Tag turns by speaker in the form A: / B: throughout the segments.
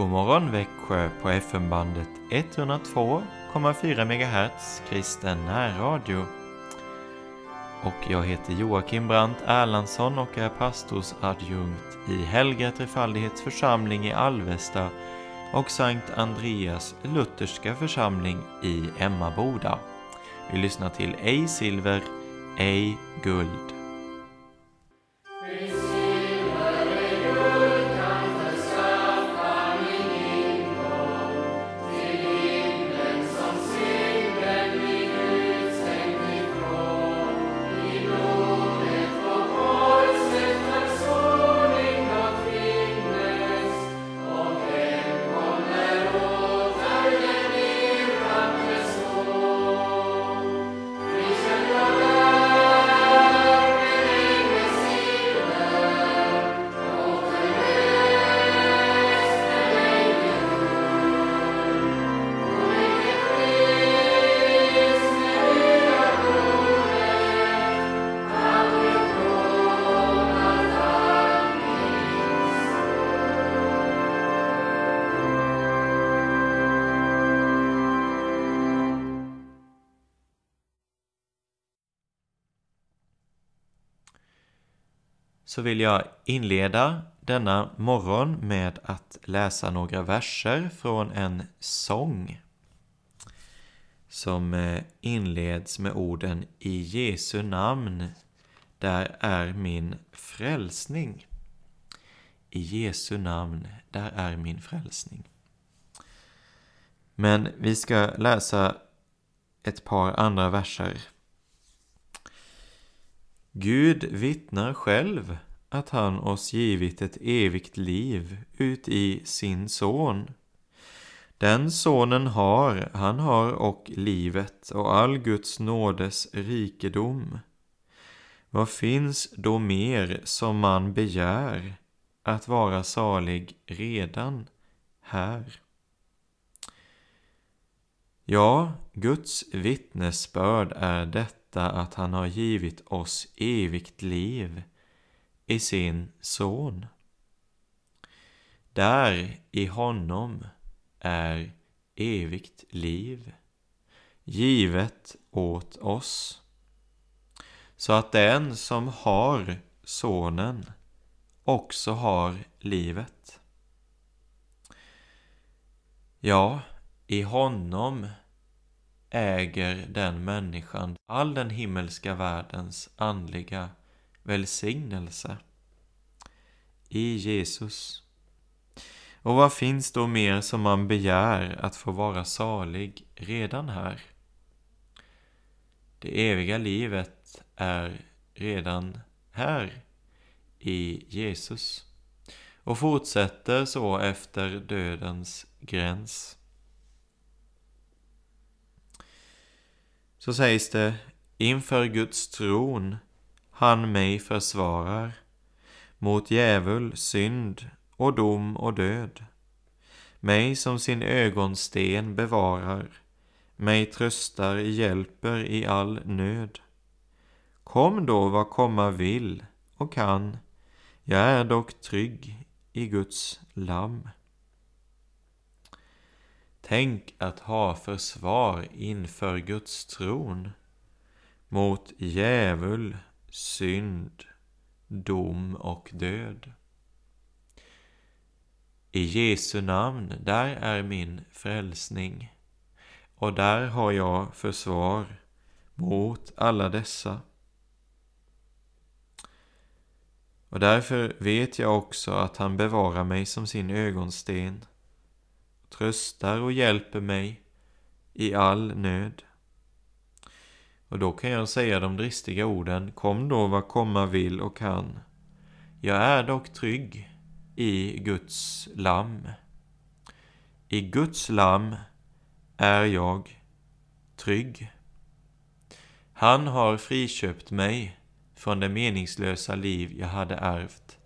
A: God morgon Växjö på FM-bandet 102,4 MHz kristen närradio. Och jag heter Joakim Brandt Erlandsson och är pastorsadjunkt i Helga Trefaldighets församling i Alvesta och Sankt Andreas lutherska församling i Emmaboda. Vi lyssnar till Ej silver, ej guld. Så vill jag inleda denna morgon med att läsa några verser från en sång som eh, inleds med orden I Jesu namn, där är min frälsning. I Jesu namn, där är min frälsning. Men vi ska läsa ett par andra verser Gud vittnar själv att han oss givit ett evigt liv ut i sin son. Den sonen har, han har och livet och all Guds nådes rikedom. Vad finns då mer som man begär att vara salig redan här? Ja, Guds vittnesbörd är detta detta att han har givit oss evigt liv i sin son. Där i honom är evigt liv givet åt oss så att den som har sonen också har livet. Ja, i honom äger den människan all den himmelska världens andliga välsignelse. I Jesus. Och vad finns då mer som man begär att få vara salig redan här? Det eviga livet är redan här i Jesus och fortsätter så efter dödens gräns. Så sägs det inför Guds tron han mig försvarar mot djävul, synd och dom och död. Mig som sin ögonsten bevarar, mig tröstar, hjälper i all nöd. Kom då vad komma vill och kan, jag är dock trygg i Guds lamm. Tänk att ha försvar inför Guds tron mot djävul, synd, dom och död. I Jesu namn, där är min frälsning och där har jag försvar mot alla dessa. Och därför vet jag också att han bevarar mig som sin ögonsten tröstar och hjälper mig i all nöd. Och då kan jag säga de dristiga orden, kom då vad komma vill och kan. Jag är dock trygg i Guds lamm. I Guds lamm är jag trygg. Han har friköpt mig från det meningslösa liv jag hade ärvt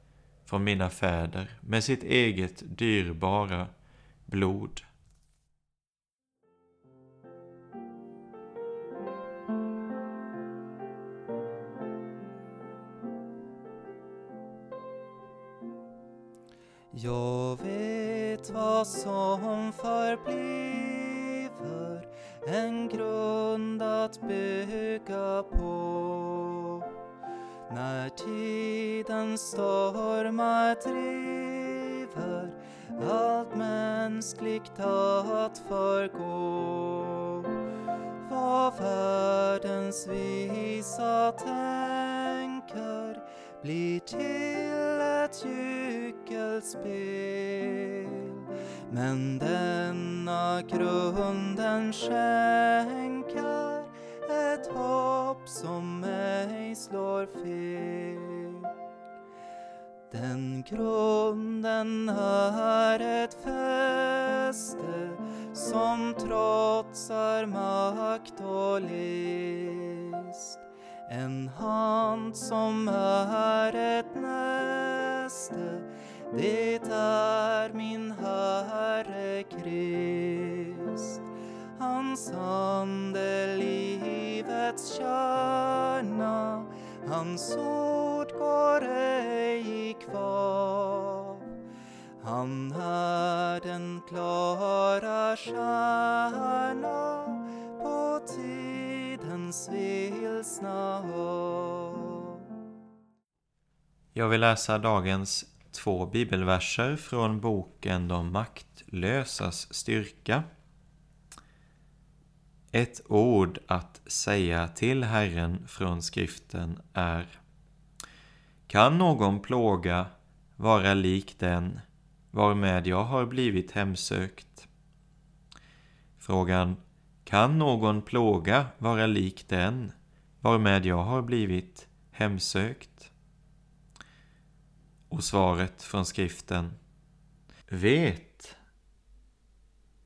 A: från mina fäder med sitt eget dyrbara blod.
B: Jag vet vad som förbliver en grund att bygga på. När tidens stormar driver allt mänskligt att förgå. Vad världens visa tänker blir till ett gyckelspel. Men denna grunden skänker ett hopp som mig slår fel. Den grunden är ett fäste som trotsar makt och list. En hand som är ett näste, det är min Herre Krist. Hans ande livets kärna, hans ord går ej i kvar. Han är den klara stjärna på tidens vilsna hav.
A: Jag vill läsa dagens två bibelverser från boken De maktlösas styrka. Ett ord att säga till Herren från skriften är Kan någon plåga vara lik den varmed jag har blivit hemsökt? Frågan Kan någon plåga vara lik den varmed jag har blivit hemsökt? Och svaret från skriften Vet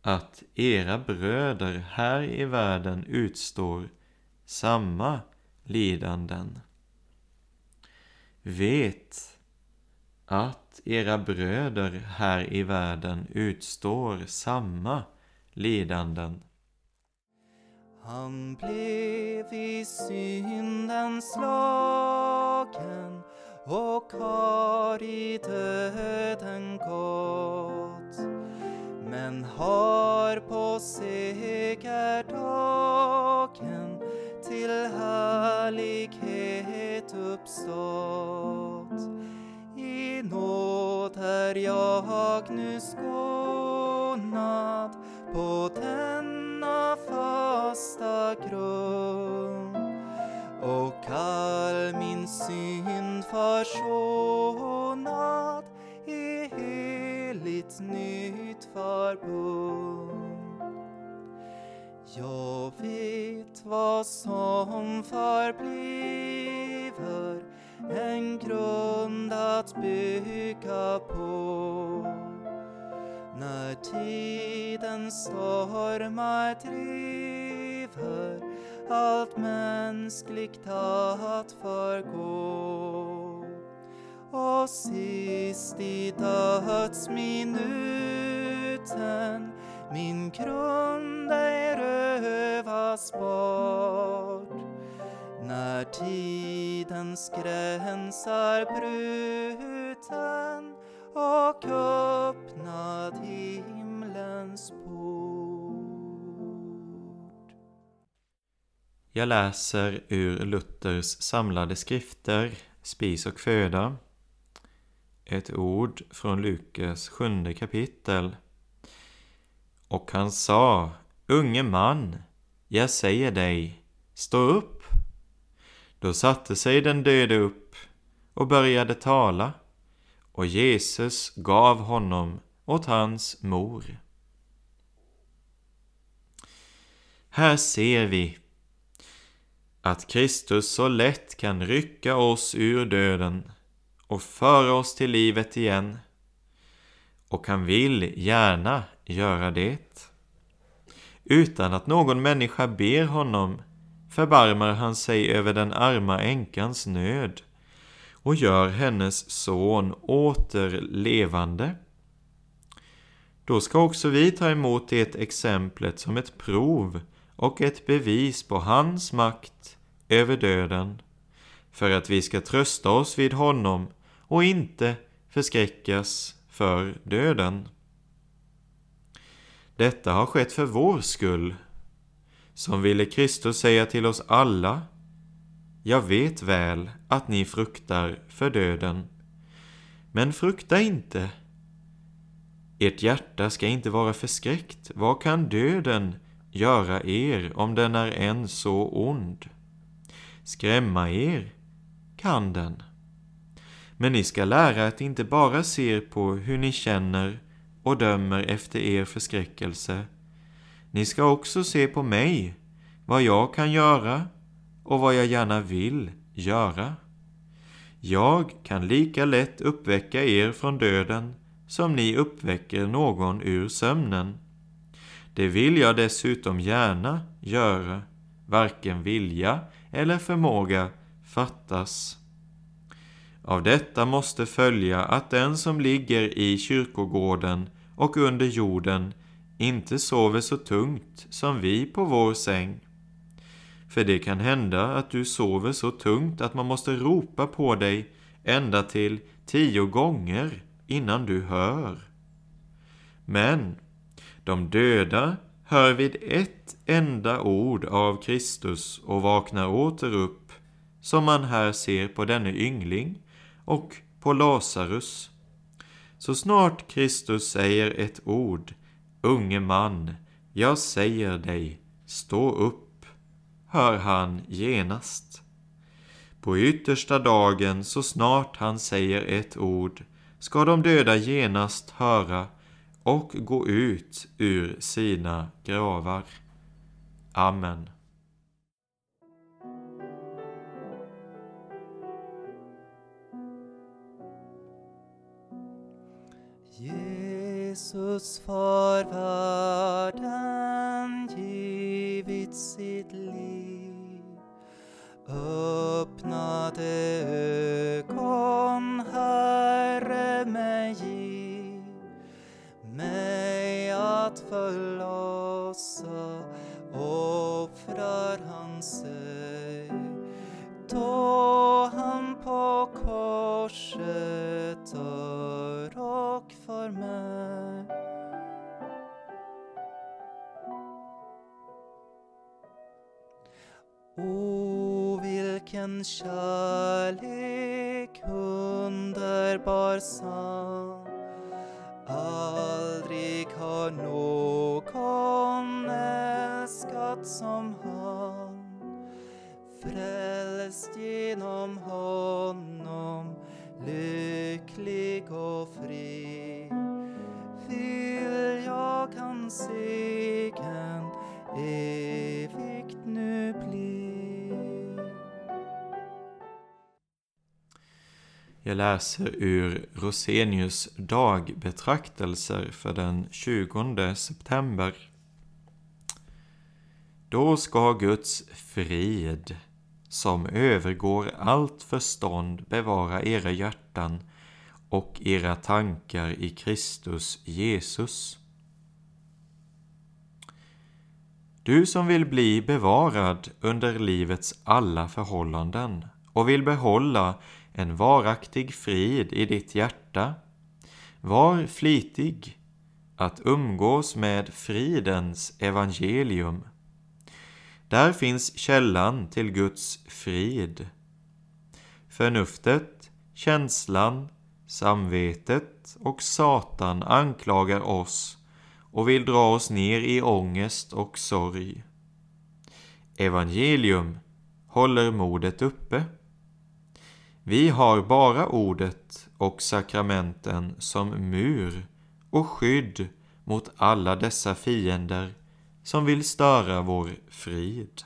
A: att era bröder här i världen utstår samma lidanden. Vet att era bröder här i världen utstår samma lidanden.
B: Han blev i synden slagen och har i döden gått men har på segerdagen till härlighet uppstått. I nåd är jag nu skonad på denna fasta grund och all min synd försonad i heligt nytt förbund. Jag vet vad som förbliver en grund att bygga på. När tiden stormar driver allt mänskligt att förgå. Och sist i dödsminuten min grund ej rövas bort. När tidens gräns är bruten och öppnad himlens port.
A: Jag läser ur Luthers samlade skrifter, Spis och föda. Ett ord från Lukas sjunde kapitel. Och han sa, unge man, jag säger dig, stå upp. Då satte sig den döde upp och började tala och Jesus gav honom åt hans mor. Här ser vi att Kristus så lätt kan rycka oss ur döden och föra oss till livet igen. Och han vill gärna göra det. Utan att någon människa ber honom förbarmar han sig över den arma änkans nöd och gör hennes son åter levande. Då ska också vi ta emot det exemplet som ett prov och ett bevis på hans makt över döden, för att vi ska trösta oss vid honom och inte förskräckas för döden. Detta har skett för vår skull, som ville Kristus säga till oss alla jag vet väl att ni fruktar för döden. Men frukta inte. Ert hjärta ska inte vara förskräckt. Vad kan döden göra er om den är än så ond? Skrämma er kan den. Men ni ska lära att inte bara se på hur ni känner och dömer efter er förskräckelse. Ni ska också se på mig, vad jag kan göra och vad jag gärna vill göra. Jag kan lika lätt uppväcka er från döden som ni uppväcker någon ur sömnen. Det vill jag dessutom gärna göra, varken vilja eller förmåga fattas. Av detta måste följa att den som ligger i kyrkogården och under jorden inte sover så tungt som vi på vår säng. För det kan hända att du sover så tungt att man måste ropa på dig ända till tio gånger innan du hör. Men de döda hör vid ett enda ord av Kristus och vaknar åter upp, som man här ser på denne yngling och på Lazarus. Så snart Kristus säger ett ord, unge man, jag säger dig, stå upp hör han genast. På yttersta dagen, så snart han säger ett ord, ska de döda genast höra och gå ut ur sina gravar. Amen.
B: Jesus för världen givit sitt liv. Öppnade ögon Herre mig. Giv mig att följa. Vilken kärlek underbar sann
A: Jag läser ur Rosenius dagbetraktelser för den 20 september. Då ska Guds frid, som övergår allt förstånd, bevara era hjärtan och era tankar i Kristus Jesus. Du som vill bli bevarad under livets alla förhållanden och vill behålla en varaktig frid i ditt hjärta. Var flitig att umgås med fridens evangelium. Där finns källan till Guds frid. Förnuftet, känslan, samvetet och Satan anklagar oss och vill dra oss ner i ångest och sorg. Evangelium håller modet uppe. Vi har bara ordet och sakramenten som mur och skydd mot alla dessa fiender som vill störa vår frid.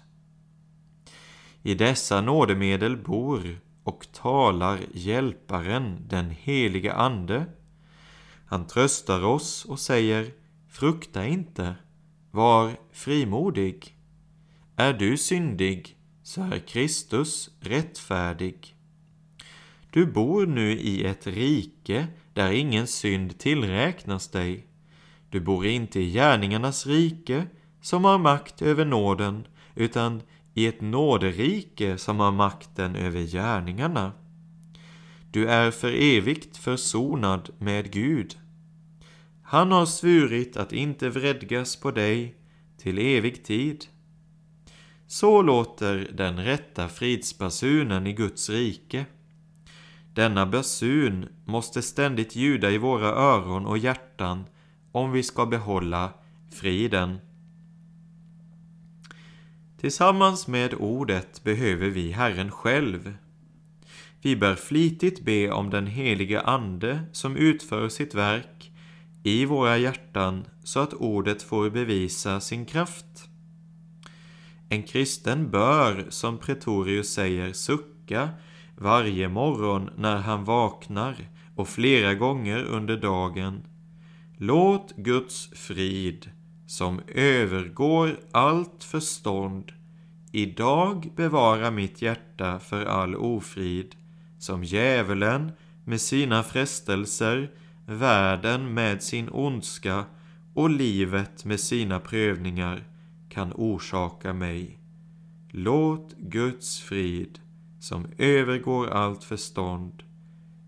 A: I dessa nådemedel bor och talar Hjälparen, den helige Ande. Han tröstar oss och säger Frukta inte, var frimodig. Är du syndig, så är Kristus rättfärdig. Du bor nu i ett rike där ingen synd tillräknas dig. Du bor inte i gärningarnas rike som har makt över nåden, utan i ett nåderike som har makten över gärningarna. Du är för evigt försonad med Gud. Han har svurit att inte vredgas på dig till evig tid. Så låter den rätta fridsbasunen i Guds rike. Denna basun måste ständigt ljuda i våra öron och hjärtan om vi ska behålla friden. Tillsammans med ordet behöver vi Herren själv. Vi bör flitigt be om den helige Ande som utför sitt verk i våra hjärtan så att ordet får bevisa sin kraft. En kristen bör, som Pretorius säger, sucka varje morgon när han vaknar och flera gånger under dagen. Låt Guds frid, som övergår allt förstånd, idag bevara mitt hjärta för all ofrid, som djävulen med sina frestelser, världen med sin ondska och livet med sina prövningar kan orsaka mig. Låt Guds frid, som övergår allt förstånd,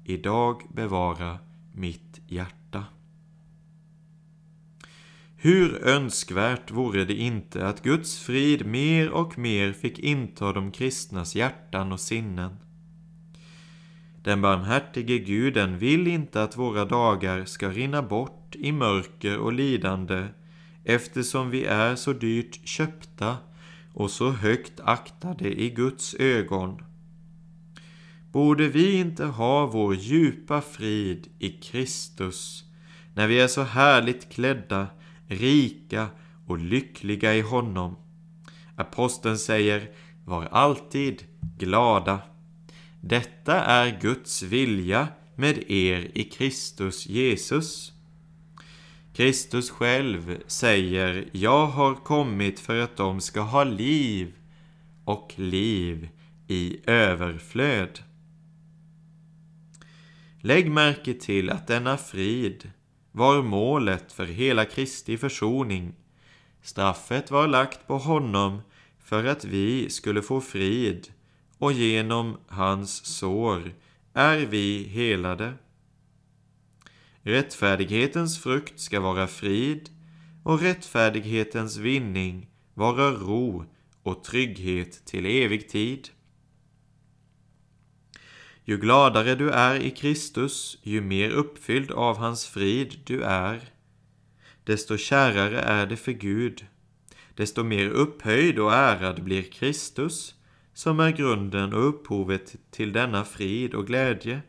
A: idag bevara mitt hjärta. Hur önskvärt vore det inte att Guds frid mer och mer fick inta de kristnas hjärtan och sinnen. Den barmhärtige Guden vill inte att våra dagar ska rinna bort i mörker och lidande eftersom vi är så dyrt köpta och så högt aktade i Guds ögon. Borde vi inte ha vår djupa frid i Kristus när vi är så härligt klädda, rika och lyckliga i honom? Aposteln säger, var alltid glada. Detta är Guds vilja med er i Kristus Jesus. Kristus själv säger, jag har kommit för att de ska ha liv och liv i överflöd. Lägg märke till att denna frid var målet för hela Kristi försoning. Straffet var lagt på honom för att vi skulle få frid och genom hans sår är vi helade. Rättfärdighetens frukt ska vara frid och rättfärdighetens vinning vara ro och trygghet till evig tid. Ju gladare du är i Kristus, ju mer uppfylld av hans frid du är, desto kärare är det för Gud, desto mer upphöjd och ärad blir Kristus, som är grunden och upphovet till denna frid och glädje.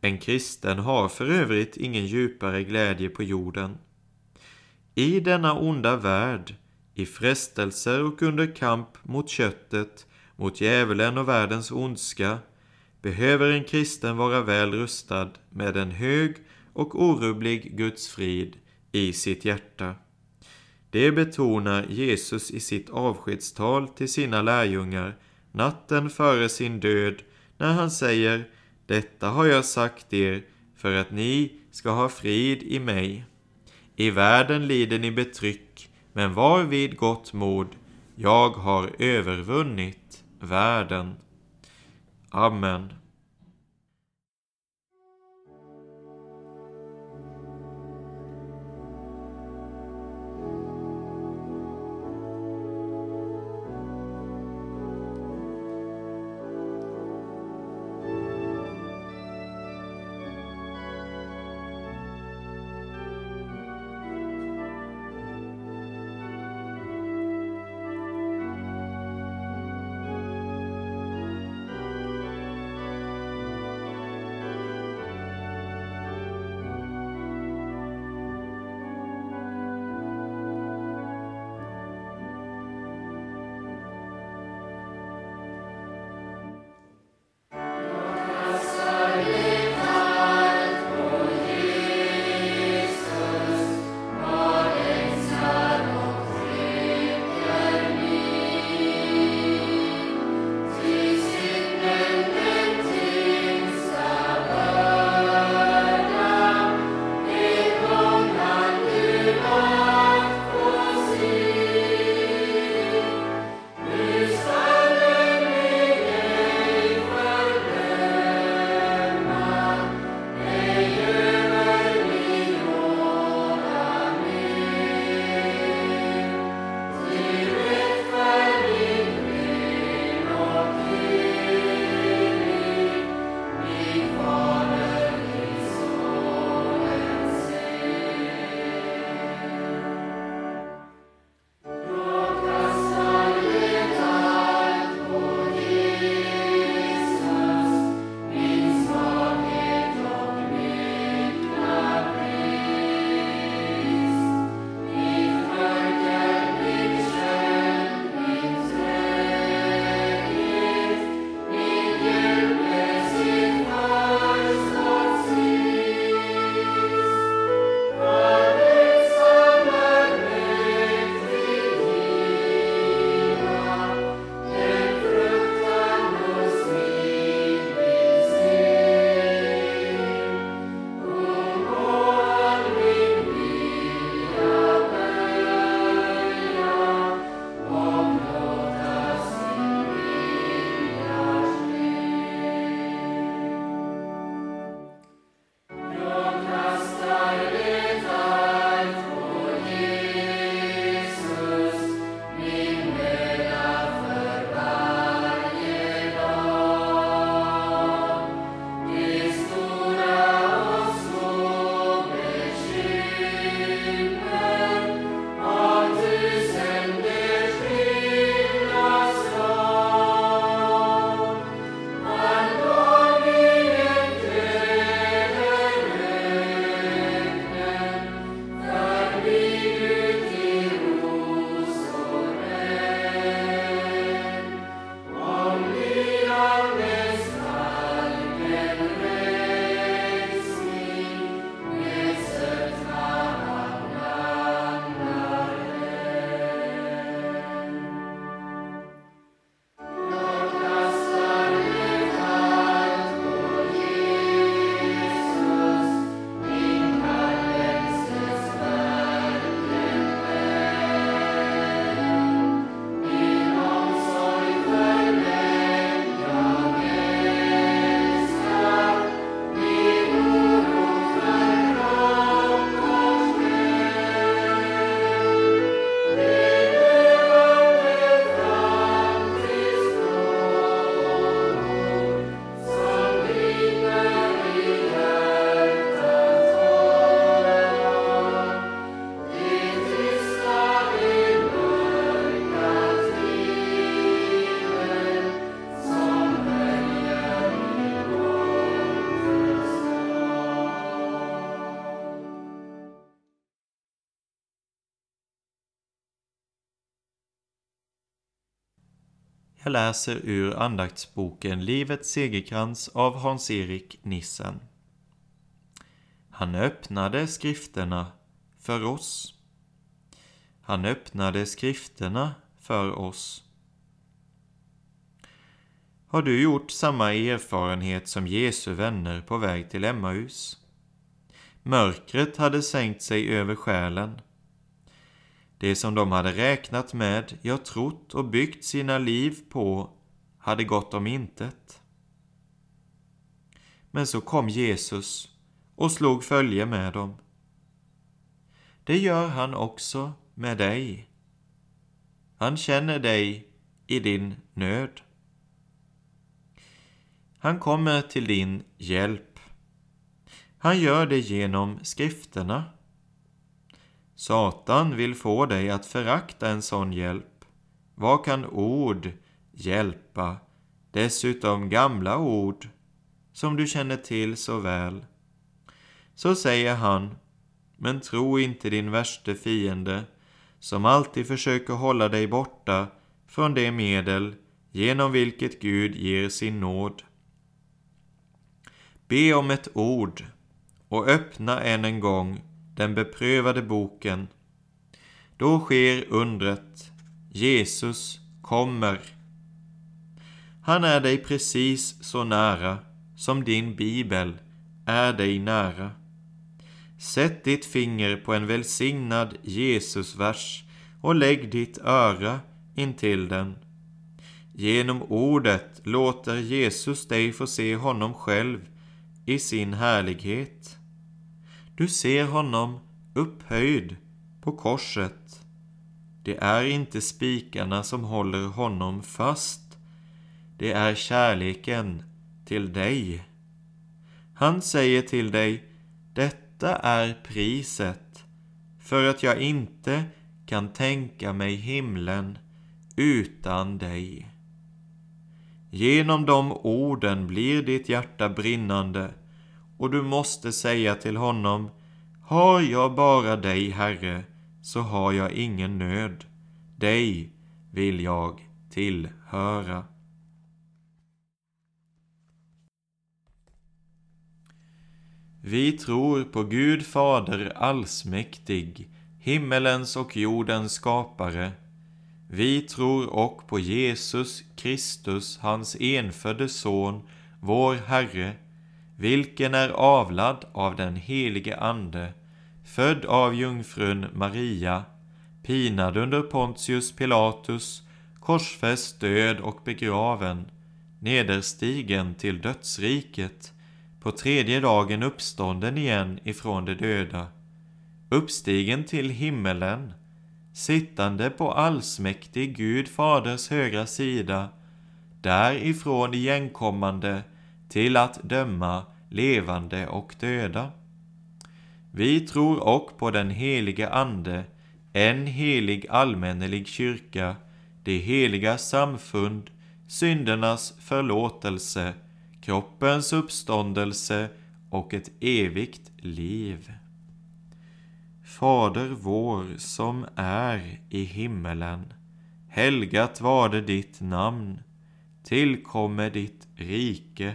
A: En kristen har för övrigt ingen djupare glädje på jorden. I denna onda värld, i frestelser och under kamp mot köttet, mot djävulen och världens ondska, behöver en kristen vara väl rustad med en hög och orubblig Guds frid i sitt hjärta. Det betonar Jesus i sitt avskedstal till sina lärjungar natten före sin död när han säger detta har jag sagt er för att ni ska ha frid i mig. I världen lider ni betryck, men var vid gott mod. Jag har övervunnit världen. Amen. Jag läser ur andaktsboken Livets segerkrans av Hans-Erik Nissen. Han öppnade skrifterna för oss. Han öppnade skrifterna för oss. Har du gjort samma erfarenhet som Jesu vänner på väg till Emmaus? Mörkret hade sänkt sig över själen. Det som de hade räknat med, ja trott och byggt sina liv på, hade gått om intet. Men så kom Jesus och slog följe med dem. Det gör han också med dig. Han känner dig i din nöd. Han kommer till din hjälp. Han gör det genom skrifterna. Satan vill få dig att förakta en sån hjälp. Vad kan ord hjälpa? Dessutom gamla ord som du känner till så väl. Så säger han, men tro inte din värste fiende som alltid försöker hålla dig borta från det medel genom vilket Gud ger sin nåd. Be om ett ord och öppna än en gång den beprövade boken. Då sker undret. Jesus kommer. Han är dig precis så nära som din bibel är dig nära. Sätt ditt finger på en välsignad Jesusvers och lägg ditt öra intill den. Genom ordet låter Jesus dig få se honom själv i sin härlighet. Du ser honom upphöjd på korset. Det är inte spikarna som håller honom fast. Det är kärleken till dig. Han säger till dig, detta är priset för att jag inte kan tänka mig himlen utan dig. Genom de orden blir ditt hjärta brinnande och du måste säga till honom Har jag bara dig, Herre, så har jag ingen nöd. Dig vill jag tillhöra. Vi tror på Gud Fader allsmäktig, himmelens och jordens skapare. Vi tror och på Jesus Kristus, hans enfödde Son, vår Herre, vilken är avlad av den helige Ande, född av jungfrun Maria, pinad under Pontius Pilatus, korsfäst, död och begraven, nederstigen till dödsriket, på tredje dagen uppstånden igen ifrån de döda, uppstigen till himmelen, sittande på allsmäktig Gud Faders högra sida, därifrån igenkommande till att döma levande och döda. Vi tror och på den helige Ande, en helig allmännelig kyrka, det heliga samfund, syndernas förlåtelse, kroppens uppståndelse och ett evigt liv. Fader vår som är i himmelen. Helgat varde ditt namn. Tillkomme ditt rike.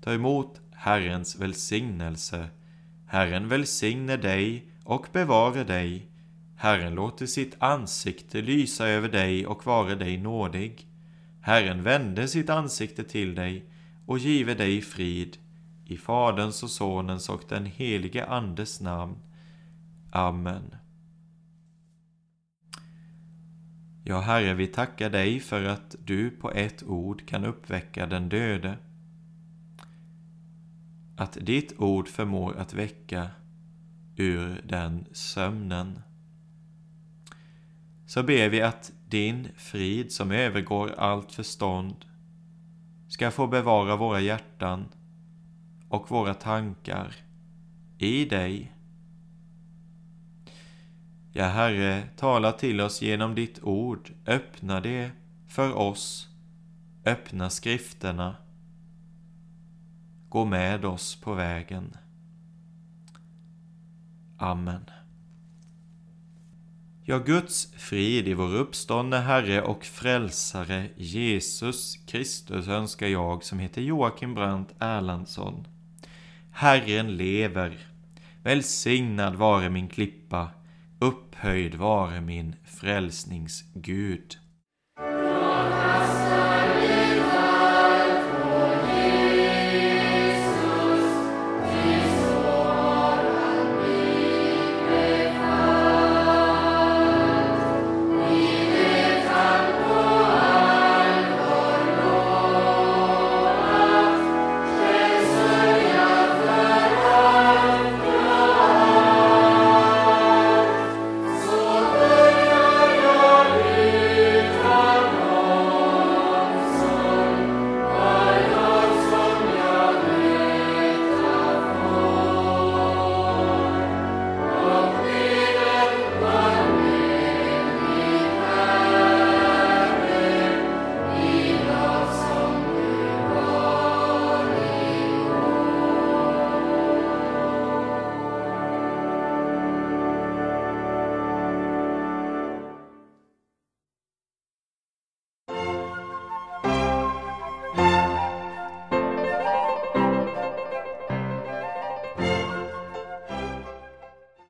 A: Ta emot Herrens välsignelse. Herren välsigne dig och bevare dig. Herren låter sitt ansikte lysa över dig och vare dig nådig. Herren vände sitt ansikte till dig och give dig frid. I Faderns och Sonens och den helige Andes namn. Amen. Ja, Herre, vi tackar dig för att du på ett ord kan uppväcka den döde. Att ditt ord förmår att väcka ur den sömnen. Så ber vi att din frid som övergår allt förstånd ska få bevara våra hjärtan och våra tankar i dig. Ja, Herre, tala till oss genom ditt ord. Öppna det för oss. Öppna skrifterna. Gå med oss på vägen. Amen. Ja, Guds frid i vår uppståndne Herre och Frälsare Jesus Kristus önskar jag som heter Joakim Brandt Erlandsson. Herren lever. Välsignad vare min klippa, upphöjd vare min frälsningsgud.